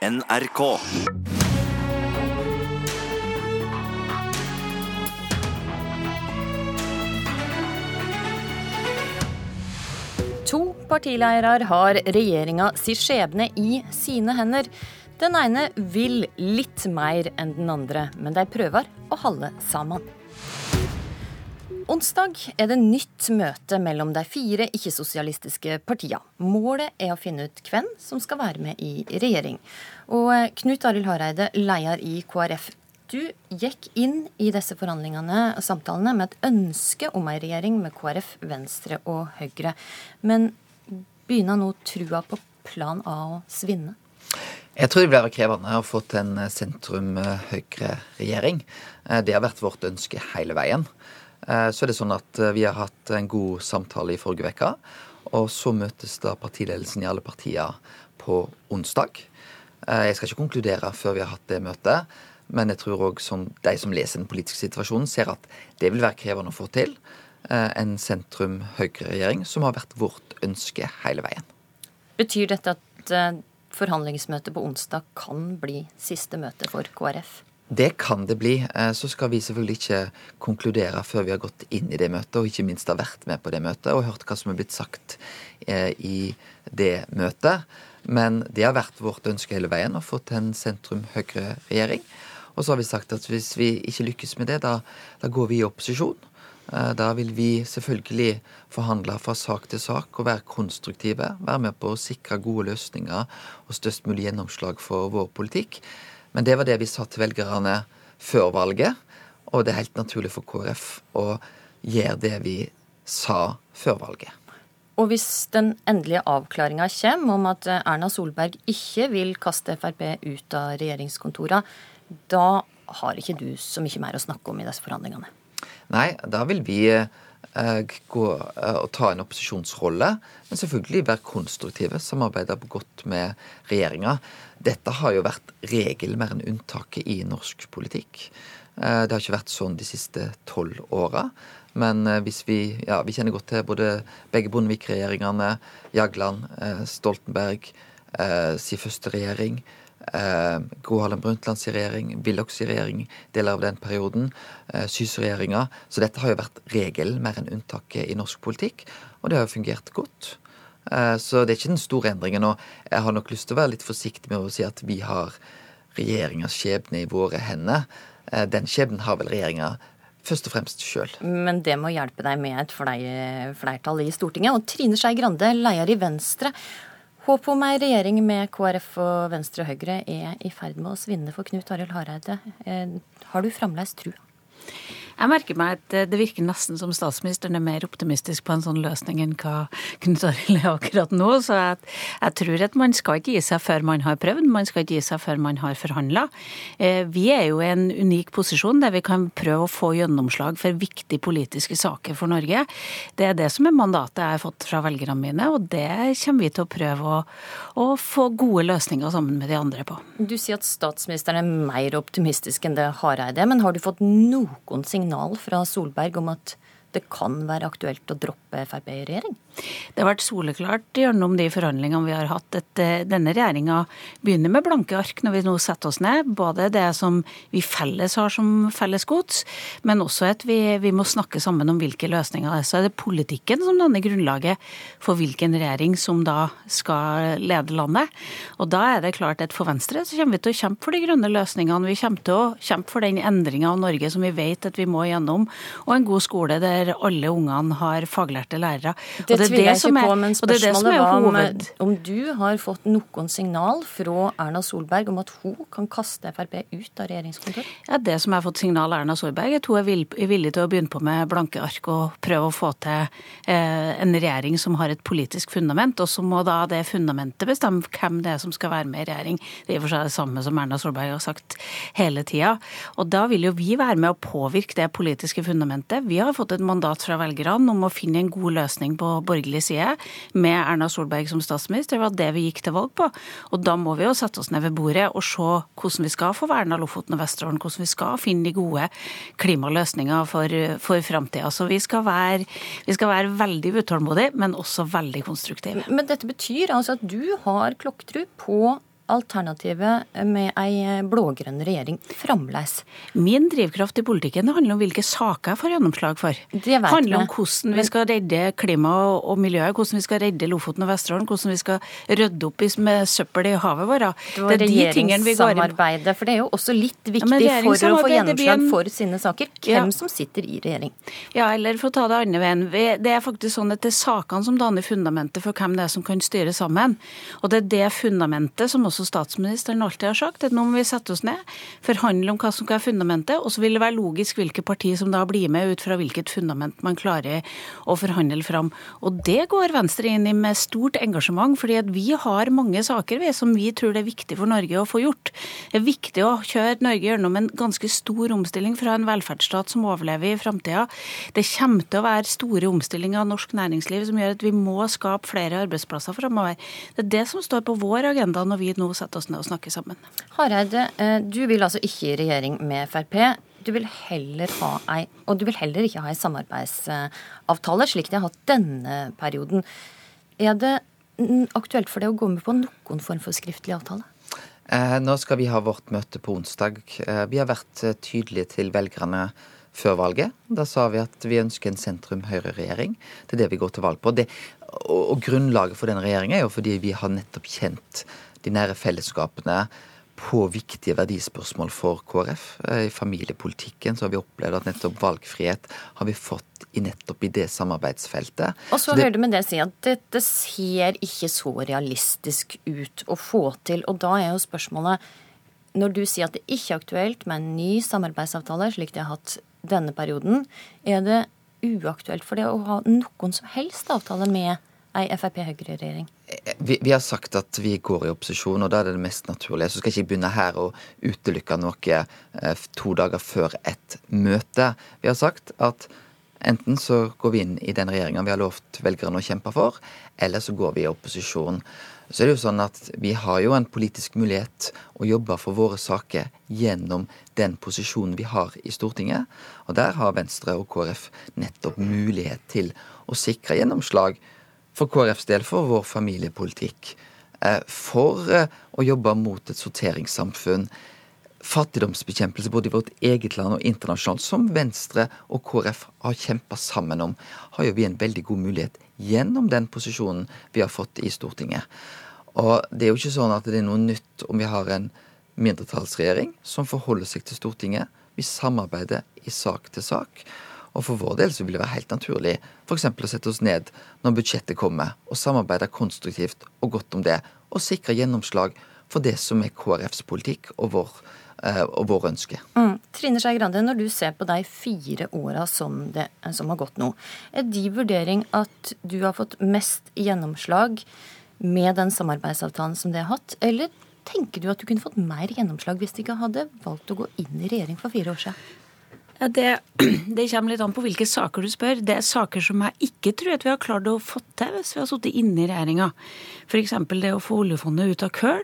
NRK. To partileirer har regjeringa si skjebne i sine hender. Den ene vil litt mer enn den andre, men de prøver å holde sammen. Onsdag er det nytt møte mellom de fire ikke-sosialistiske partiene. Målet er å finne ut hvem som skal være med i regjering. Og eh, Knut Arild Hareide, leder i KrF. Du gikk inn i disse forhandlingene og samtalene med et ønske om ei regjering med KrF, Venstre og Høyre. Men begynner nå trua på plan A å svinne? Jeg tror det blir krevende å få til en sentrum-høyre-regjering. Det har vært vårt ønske hele veien. Eh, så er det sånn at eh, vi har hatt en god samtale i forrige uke. Og så møtes da partiledelsen i alle partier på onsdag. Eh, jeg skal ikke konkludere før vi har hatt det møtet. Men jeg tror òg de som leser den politiske situasjonen, ser at det vil være krevende å få til en sentrum-høyre-regjering, som har vært vårt ønske hele veien. Betyr dette at forhandlingsmøtet på onsdag kan bli siste møte for KrF? Det kan det bli. Eh, så skal vi selvfølgelig ikke konkludere før vi har gått inn i det møtet, og ikke minst har vært med på det møtet og hørt hva som er blitt sagt eh, i det møtet. Men det har vært vårt ønske hele veien å få til en sentrum-høyre-regjering. Og så har vi sagt at hvis vi ikke lykkes med det, da, da går vi i opposisjon. Eh, da vil vi selvfølgelig forhandle fra sak til sak og være konstruktive. Være med på å sikre gode løsninger og størst mulig gjennomslag for vår politikk. Men det var det vi sa til velgerne før valget, og det er helt naturlig for KrF å gjøre det vi sa før valget. Og hvis den endelige avklaringa kommer om at Erna Solberg ikke vil kaste Frp ut av regjeringskontora, da har ikke du så mye mer å snakke om i disse forhandlingene? Nei, da vil vi Eh, gå eh, og ta en opposisjonsrolle, men selvfølgelig være konstruktive, samarbeide godt med regjeringa. Dette har jo vært regel mer enn unntaket i norsk politikk. Eh, det har ikke vært sånn de siste tolv åra. Men hvis vi ja, vi kjenner godt til både begge Bondevik-regjeringene, Jagland, Stoltenberg, si første regjering eh, Gro Harlem Brundtlands regjering, Willochs regjering, deler av den perioden, eh, Syse-regjeringa. Så dette har jo vært regelen mer enn unntaket i norsk politikk, og det har jo fungert godt. Eh, så det er ikke den store endringen. Og jeg har nok lyst til å være litt forsiktig med å si at vi har regjeringas skjebne i våre hender. Eh, den skjebnen har vel regjeringa først og fremst sjøl. Men det må hjelpe deg med et flertall i Stortinget. Og Trine Skei Grande, leder i Venstre. Håp om ei regjering med KrF og Venstre og Høyre er i ferd med å svinne for Knut Arild Hareide. Eh, har du fremdeles trua? Jeg merker meg at det virker nesten som statsministeren er mer optimistisk på en sånn løsning enn hva Knut Arild er akkurat nå. Så jeg, jeg, tror at man skal ikke gi seg før man har prøvd, man skal ikke gi seg før man har forhandla. Eh, vi er jo i en unik posisjon der vi kan prøve å få gjennomslag for viktige politiske saker for Norge. Det er det som er mandatet jeg har fått fra velgerne mine, og det kommer vi til å prøve å, å få gode løsninger sammen med de andre på. Du sier at statsministeren er mer optimistisk enn det Hareide, men har du fått noen signaler signal fra Solberg om at det kan være aktuelt å droppe Frp i regjering? Det har vært soleklart gjennom de forhandlingene vi har hatt, at eh, denne regjeringa begynner med blanke ark når vi nå setter oss ned. Både det som vi felles har som felles gods, men også at vi, vi må snakke sammen om hvilke løsninger det er. Så er det politikken som danner grunnlaget for hvilken regjering som da skal lede landet. Og da er det klart at for Venstre så kommer vi til å kjempe for de grønne løsningene. Vi kommer til å kjempe for den endringa av Norge som vi vet at vi må gjennom, og en god skole der alle ungene har faglærte lærere. Det det tviler jeg ikke på, men spørsmålet var om, om, du har fått noen signal fra Erna Solberg om at hun kan kaste Frp ut av regjeringskontoret? Ja, Det som jeg har fått signal av Erna Solberg, er at hun er villig til å begynne på med blanke ark og prøve å få til eh, en regjering som har et politisk fundament, og så må da det fundamentet bestemme hvem det er som skal være med i regjering. Det er i og for seg det samme som Erna Solberg har sagt hele tida. Og da vil jo vi være med å påvirke det politiske fundamentet. Vi har fått et mandat fra velgerne om å finne en god løsning på borgerlig side med Erna Solberg som statsminister. Det var det vi gikk til valg på. Og da må vi jo sette oss ned ved bordet og se hvordan vi skal få verna Lofoten og Vesterålen, hvordan vi skal finne de gode klimaløsninger for, for framtida. Så vi skal, være, vi skal være veldig utålmodige, men også veldig konstruktive. Men dette betyr altså at du har klokktru på alternativet med ei blågrønn regjering fremdeles? Min drivkraft i politikken handler om hvilke saker jeg får gjennomslag for. Det handler om hvordan vi skal redde klimaet og miljøet, hvordan vi skal redde Lofoten og Vesterålen, hvordan vi skal rydde opp med søppel i havet vårt. Det er de tingene vi går inn regjeringssamarbeidet, for det er jo også litt viktig ja, for å få gjennomslag en- for sine saker. Ja. Hvem som sitter i regjering. Ja, eller for å ta det andre veien. Det er faktisk sånn at det er sakene som danner fundamentet for hvem det er som kan styre sammen. Og det er det fundamentet som også statsministeren alltid har sagt, at nå må vi sette oss ned, forhandle om hva som være fundamentet, og så vil det være logisk hvilke partier som da blir med ut fra hvilket fundament man klarer å forhandle fram. Og det går Venstre inn i med stort engasjement, fordi at vi har mange saker vi, som vi tror det er viktig for Norge å få gjort. Det er viktig å kjøre Norge gjennom en ganske stor omstilling fra en velferdsstat som overlever i framtida. Det kommer til å være store omstillinger av norsk næringsliv som gjør at vi må skape flere arbeidsplasser framover. Det er det som står på vår agenda når vi nå setter oss ned og snakke sammen. Hareide, eh, du vil altså ikke i regjering med Frp. Du vil heller ha ei, og du vil heller ikke ha ei samarbeidsavtale, slik de har hatt denne perioden. Er det aktuelt for deg å gå med på noen form for skriftlig avtale? Eh, Nå skal vi ha vårt møte på onsdag. Eh, Vi har vært tydelige til velgerne før valget. Da sa vi at vi ønsker en sentrum-høyre-regjering. Det er det vi går til valg på. Det, og, og grunnlaget for den regjeringa er jo fordi vi har nettopp kjent de nære fellesskapene på viktige verdispørsmål for KrF. Eh, I familiepolitikken så har vi opplevd at nettopp valgfrihet har vi fått i nettopp i det samarbeidsfeltet. Og så Så det- hører du med det si at dette ser ikke så realistisk ut å få til. Og da er jo spørsmålet, når du sier at det ikke er aktuelt med en ny samarbeidsavtale, slik de har hatt denne perioden, er det uaktuelt for det å ha noen som helst avtale med ei Frp-Høyre-regjering? Vi, vi har sagt at vi går i opposisjon, og da er det det mest naturlige. Så skal ikke begynne her å utelukke noe eh, to dager før et møte. Vi har sagt at enten så går vi inn i den regjeringa vi har lovt velgerne å kjempe for, eller så går vi i opposisjon. Så er det jo sånn at vi har jo en politisk mulighet å jobbe for våre saker gjennom den posisjonen vi har i Stortinget. Og der har Venstre og KrF nettopp mulighet til å sikre gjennomslag for KrFs del for vår familiepolitikk. eh, For eh, å jobbe mot et sorteringssamfunn. Fattigdomsbekjempelse både i vårt eget land og internasjonalt, som Venstre og KrF har kjempa sammen om, har jo vi en veldig god mulighet gjennom den posisjonen vi har fått i Stortinget. Og det er jo ikke sånn at det er noe nytt om vi har en mindretallsregjering som forholder seg til Stortinget. Vi samarbeider i sak til sak. Og for vår del så vil det være helt naturlig f.eks. å sette oss ned når budsjettet kommer, og samarbeide konstruktivt og godt om det, og sikre gjennomslag for det som er KrFs politikk og vår, eh, og vår ønske. Mm. Trine Skei Grande, når du ser på de fire åra som, som har gått nå, er de vurdering at du har fått mest gjennomslag med den samarbeidsavtalen som det har hatt, eller tenker du at du kunne fått mer gjennomslag hvis du ikke hadde valgt å gå inn i regjering for fire år siden? Det, det kommer litt an på hvilke saker du spør. Det er saker som jeg ikke tror at vi har klart å få til hvis vi har sittet inne i regjeringa. F.eks. det å få oljefondet ut av køl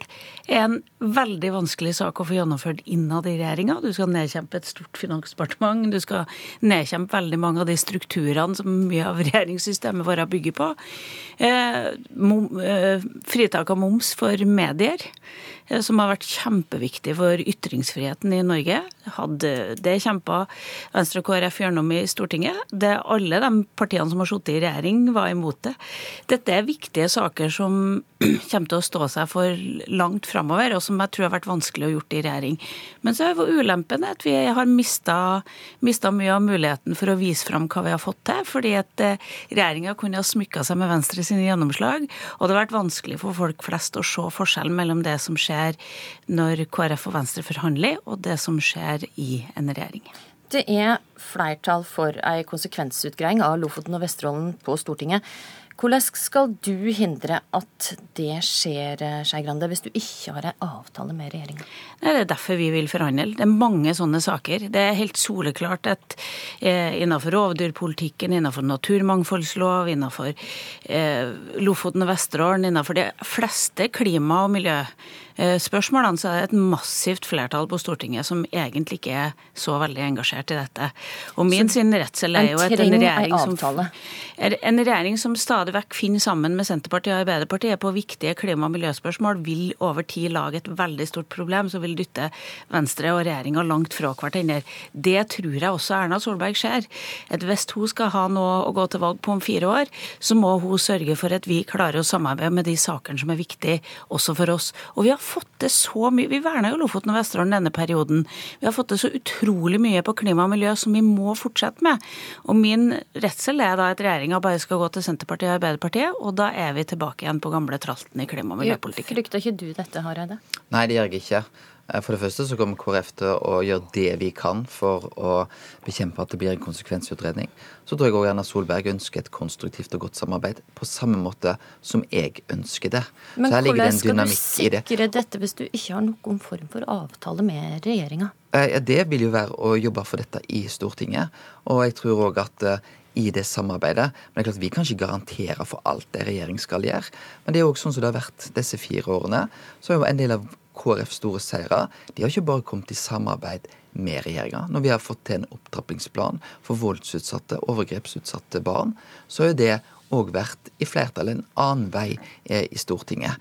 er en veldig vanskelig sak å få gjennomført innad i regjeringa. Du skal nedkjempe et stort finansdepartement, du skal nedkjempe veldig mange av de strukturene som mye av regjeringssystemet vårt bygger på. Eh, mom, eh, fritak av moms for medier, som har vært kjempeviktig for ytringsfriheten i Norge. Hadde det kjempa Venstre og KrF gjennom i Stortinget. Det Alle de partiene som har sittet i regjering, var imot det. Dette er viktige saker som kommer til å stå seg for langt framover, og som jeg tror har vært vanskelig å gjort i regjering. Men så er ulempen at vi har mista mye av muligheten for å vise fram hva vi har fått til, fordi at eh, regjeringa kunne ha smykka seg med Venstre sine gjennomslag, og det har vært vanskelig for folk flest å se forskjellen mellom det som skjer når KrF og Venstre forhandler, og det som skjer i en regjering. Det er flertall for ei konsekvensutgreiing av Lofoten og Vesterålen på Stortinget. Hvordan skal du hindre at det skjer, Skei Grande, hvis du ikke har en avtale med regjeringa? Det er derfor vi vil forhandle. Det er mange sånne saker. Det er helt soleklart at eh, innenfor rovdyrpolitikken, innenfor naturmangfoldslov, innenfor eh, Lofoten og Vesterålen, innenfor de fleste klima- og eh, spørsmålene, så er det et massivt flertall på Stortinget som egentlig ikke er så veldig engasjert i dette. Og min sin redsel er jo at en regjering, som, en regjering som stadig vekk finner sammen med Senterpartiet og Arbeiderpartiet på viktige klima- og miljøspørsmål, vil over tid lage et veldig stort problem som vil dytte Venstre og regjeringa langt fra hverandre. Det tror jeg også Erna Solberg ser. At hvis hun skal ha noe å gå til valg på om fire år, så må hun sørge for at vi klarer å samarbeide med de sakene som er viktige også for oss. Og vi har fått til så mye. Vi verna jo Lofoten og Vesterålen denne perioden. Vi har fått til så utrolig mye på klima og miljø som vi må fortsette med. Og min redsel er da at regjeringa bare skal gå til Senterpartiet og Arbeiderpartiet, og da er vi tilbake igjen på gamle tralten i klima- og miljøpolitikken. Frykter ikke du dette, Hareide? Nei, det gjør jeg ikke. Eh, for det første så kommer KrF til å gjøre det vi kan for å bekjempe at det blir en konsekvensutredning. Så tror jeg òg Erna Solberg ønsker et konstruktivt og godt samarbeid, på samme måte som jeg ønsker det. Men hvordan skal du sikre dette hvis du ikke har noen form for avtale med regjeringa? Eh, det vil jo være å jobbe for dette i Stortinget. Og jeg tror òg at eh, i det samarbeidet. Men det er klart vi kan ikke garantere for alt det regjering skal gjøre. Men det er jo sånn som det har vært disse fire årene. Så er jo en del av KrFs store seirer de har ikke bare kommet i samarbeid med regjeringa. Når vi har fått til en opptrappingsplan for voldsutsatte, overgrepsutsatte barn, så har det òg vært i flertall en annen vei eh, i Stortinget.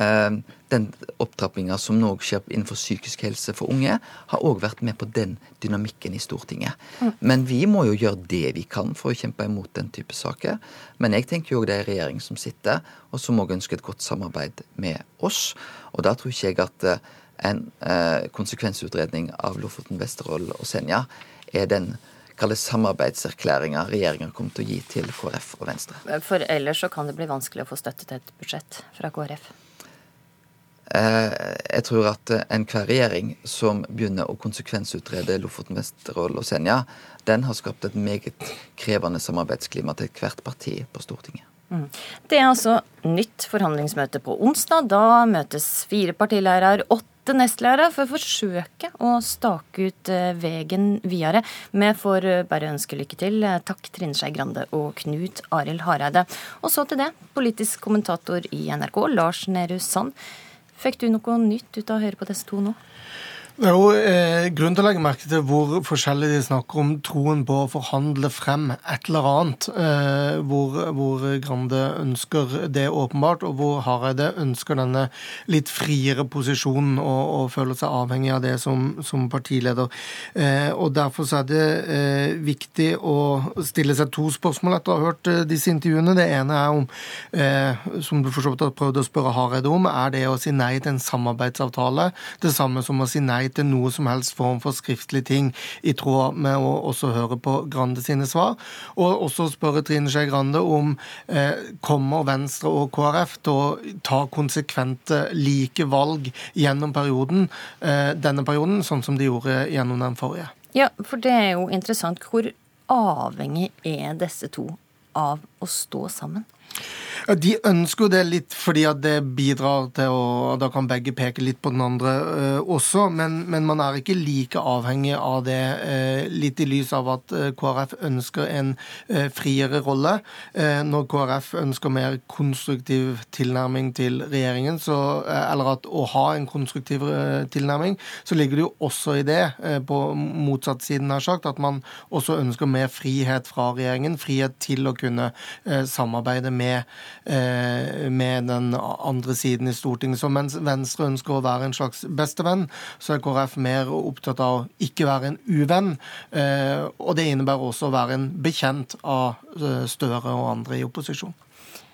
Eh, den opptrappinga som nå skjer innenfor psykisk helse for unge, har òg vært med på den dynamikken i Stortinget. Mm. Men vi må jo gjøre det vi kan for å kjempe imot den type saker. Men jeg tenker jo det er regjering som sitter, og som òg ønsker et godt samarbeid med oss. Og da tror ikke jeg at eh, en eh, konsekvensutredning av Lofoten, Vesterålen og Senja er den kalle samarbeidserklæringa regjeringa kommer til å gi til KrF og Venstre. For ellers så kan det bli vanskelig å få støtte til et budsjett fra KrF? Eh, jeg tror at enhver regjering som begynner å konsekvensutrede Lofoten, Vesterålen og Senja, den har skapt et meget krevende samarbeidsklima til hvert parti på Stortinget. Mm. Det er altså nytt forhandlingsmøte på onsdag. Da møtes fire partiledere, åtte nestledere, for å forsøke å stake ut eh, veien videre. Vi får eh, bare ønske lykke til. Takk Trine Skei Grande og Knut Arild Hareide. Og så til det, politisk kommentator i NRK, Lars Nehru Sand. Fikk du noe nytt ut av å høre på disse to nå? Jo eh, grunn til å legge merke til hvor forskjellig de snakker om troen på å forhandle frem et eller annet. Eh, hvor, hvor, Grande ønsker det åpenbart, og hvor Hareide ønsker denne litt friere posisjonen og, og føler seg avhengig av det som, som partileder. Eh, og Derfor er det eh, viktig å stille seg to spørsmål etter å ha hørt eh, disse intervjuene. Det ene er om, eh, som du for så vidt har prøvd å spørre Hareide om, er det å si nei til en samarbeidsavtale det samme som å si nei til noe som helst form for skriftlig ting, i tråd med å også høre på Grande sine svar. Og også spørre Trine Skei Grande om eh, kommer Venstre og KrF til å ta konsekvente like valg gjennom perioden, eh, denne perioden, sånn som de gjorde gjennom den forrige. Ja, for det er jo interessant. Hvor avhengig er disse to av å stå sammen? Ja, De ønsker jo det litt fordi at det bidrar til å Da kan begge peke litt på den andre uh, også, men, men, man er ikke like avhengig av det, uh, litt i lys av at uh, KrF ønsker en friere rolle. når KrF ønsker mer konstruktiv tilnærming til regjeringen, så, eller at å ha en konstruktiv tilnærming, så ligger det jo også i det, på motsatt siden har sagt, at man også ønsker mer frihet fra regjeringen. Frihet til å kunne samarbeide med Eh, med den andre siden i Stortinget. Så mens Venstre ønsker å være en slags bestevenn, så er KrF mer opptatt av å ikke være en uvenn. Eh, og det innebærer også å være en bekjent av eh, Støre og andre i opposisjon.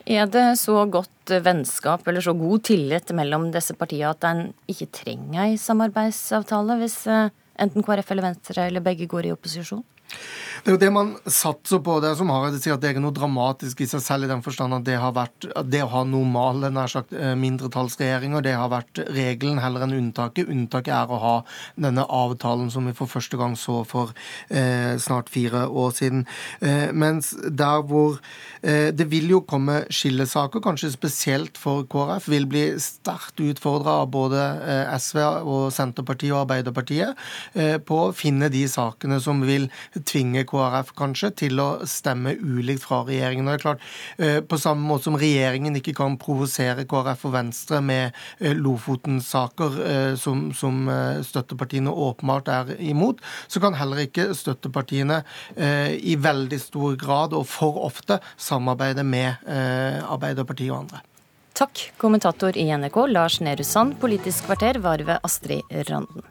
Er det så godt vennskap eller så god tillit mellom disse partiene at en ikke trenger ei samarbeidsavtale hvis enten KrF eller Venstre eller begge går i opposisjon? Det er jo det man satser på. Det er som Hareide sier, at det er ikke noe dramatisk i seg selv, i den forstand at det har vært det å ha normale nær sagt, eh, mindretallsregjeringer, det har vært regelen heller enn unntaket. Unntaket er å ha denne avtalen som vi for første gang så for eh, snart fire år siden. Eh, mens der hvor eh, det vil jo komme skillesaker, kanskje spesielt for KrF, vil bli sterkt utfordra av både eh, SV og Senterpartiet og Arbeiderpartiet eh, på å finne de sakene som vil tvinge KrF kanskje til å stemme ulikt fra regjeringen. Og det er klart, eh, På samme måte som regjeringen ikke kan provosere KrF og Venstre med eh, Lofoten-saker som, som støttepartiene åpenbart er imot, så kan heller ikke støttepartiene i veldig stor grad og for ofte samarbeide med Arbeiderpartiet og andre. Takk, kommentator i NRK Lars Nehru Sand. Politisk kvarter var ved Astrid Randen.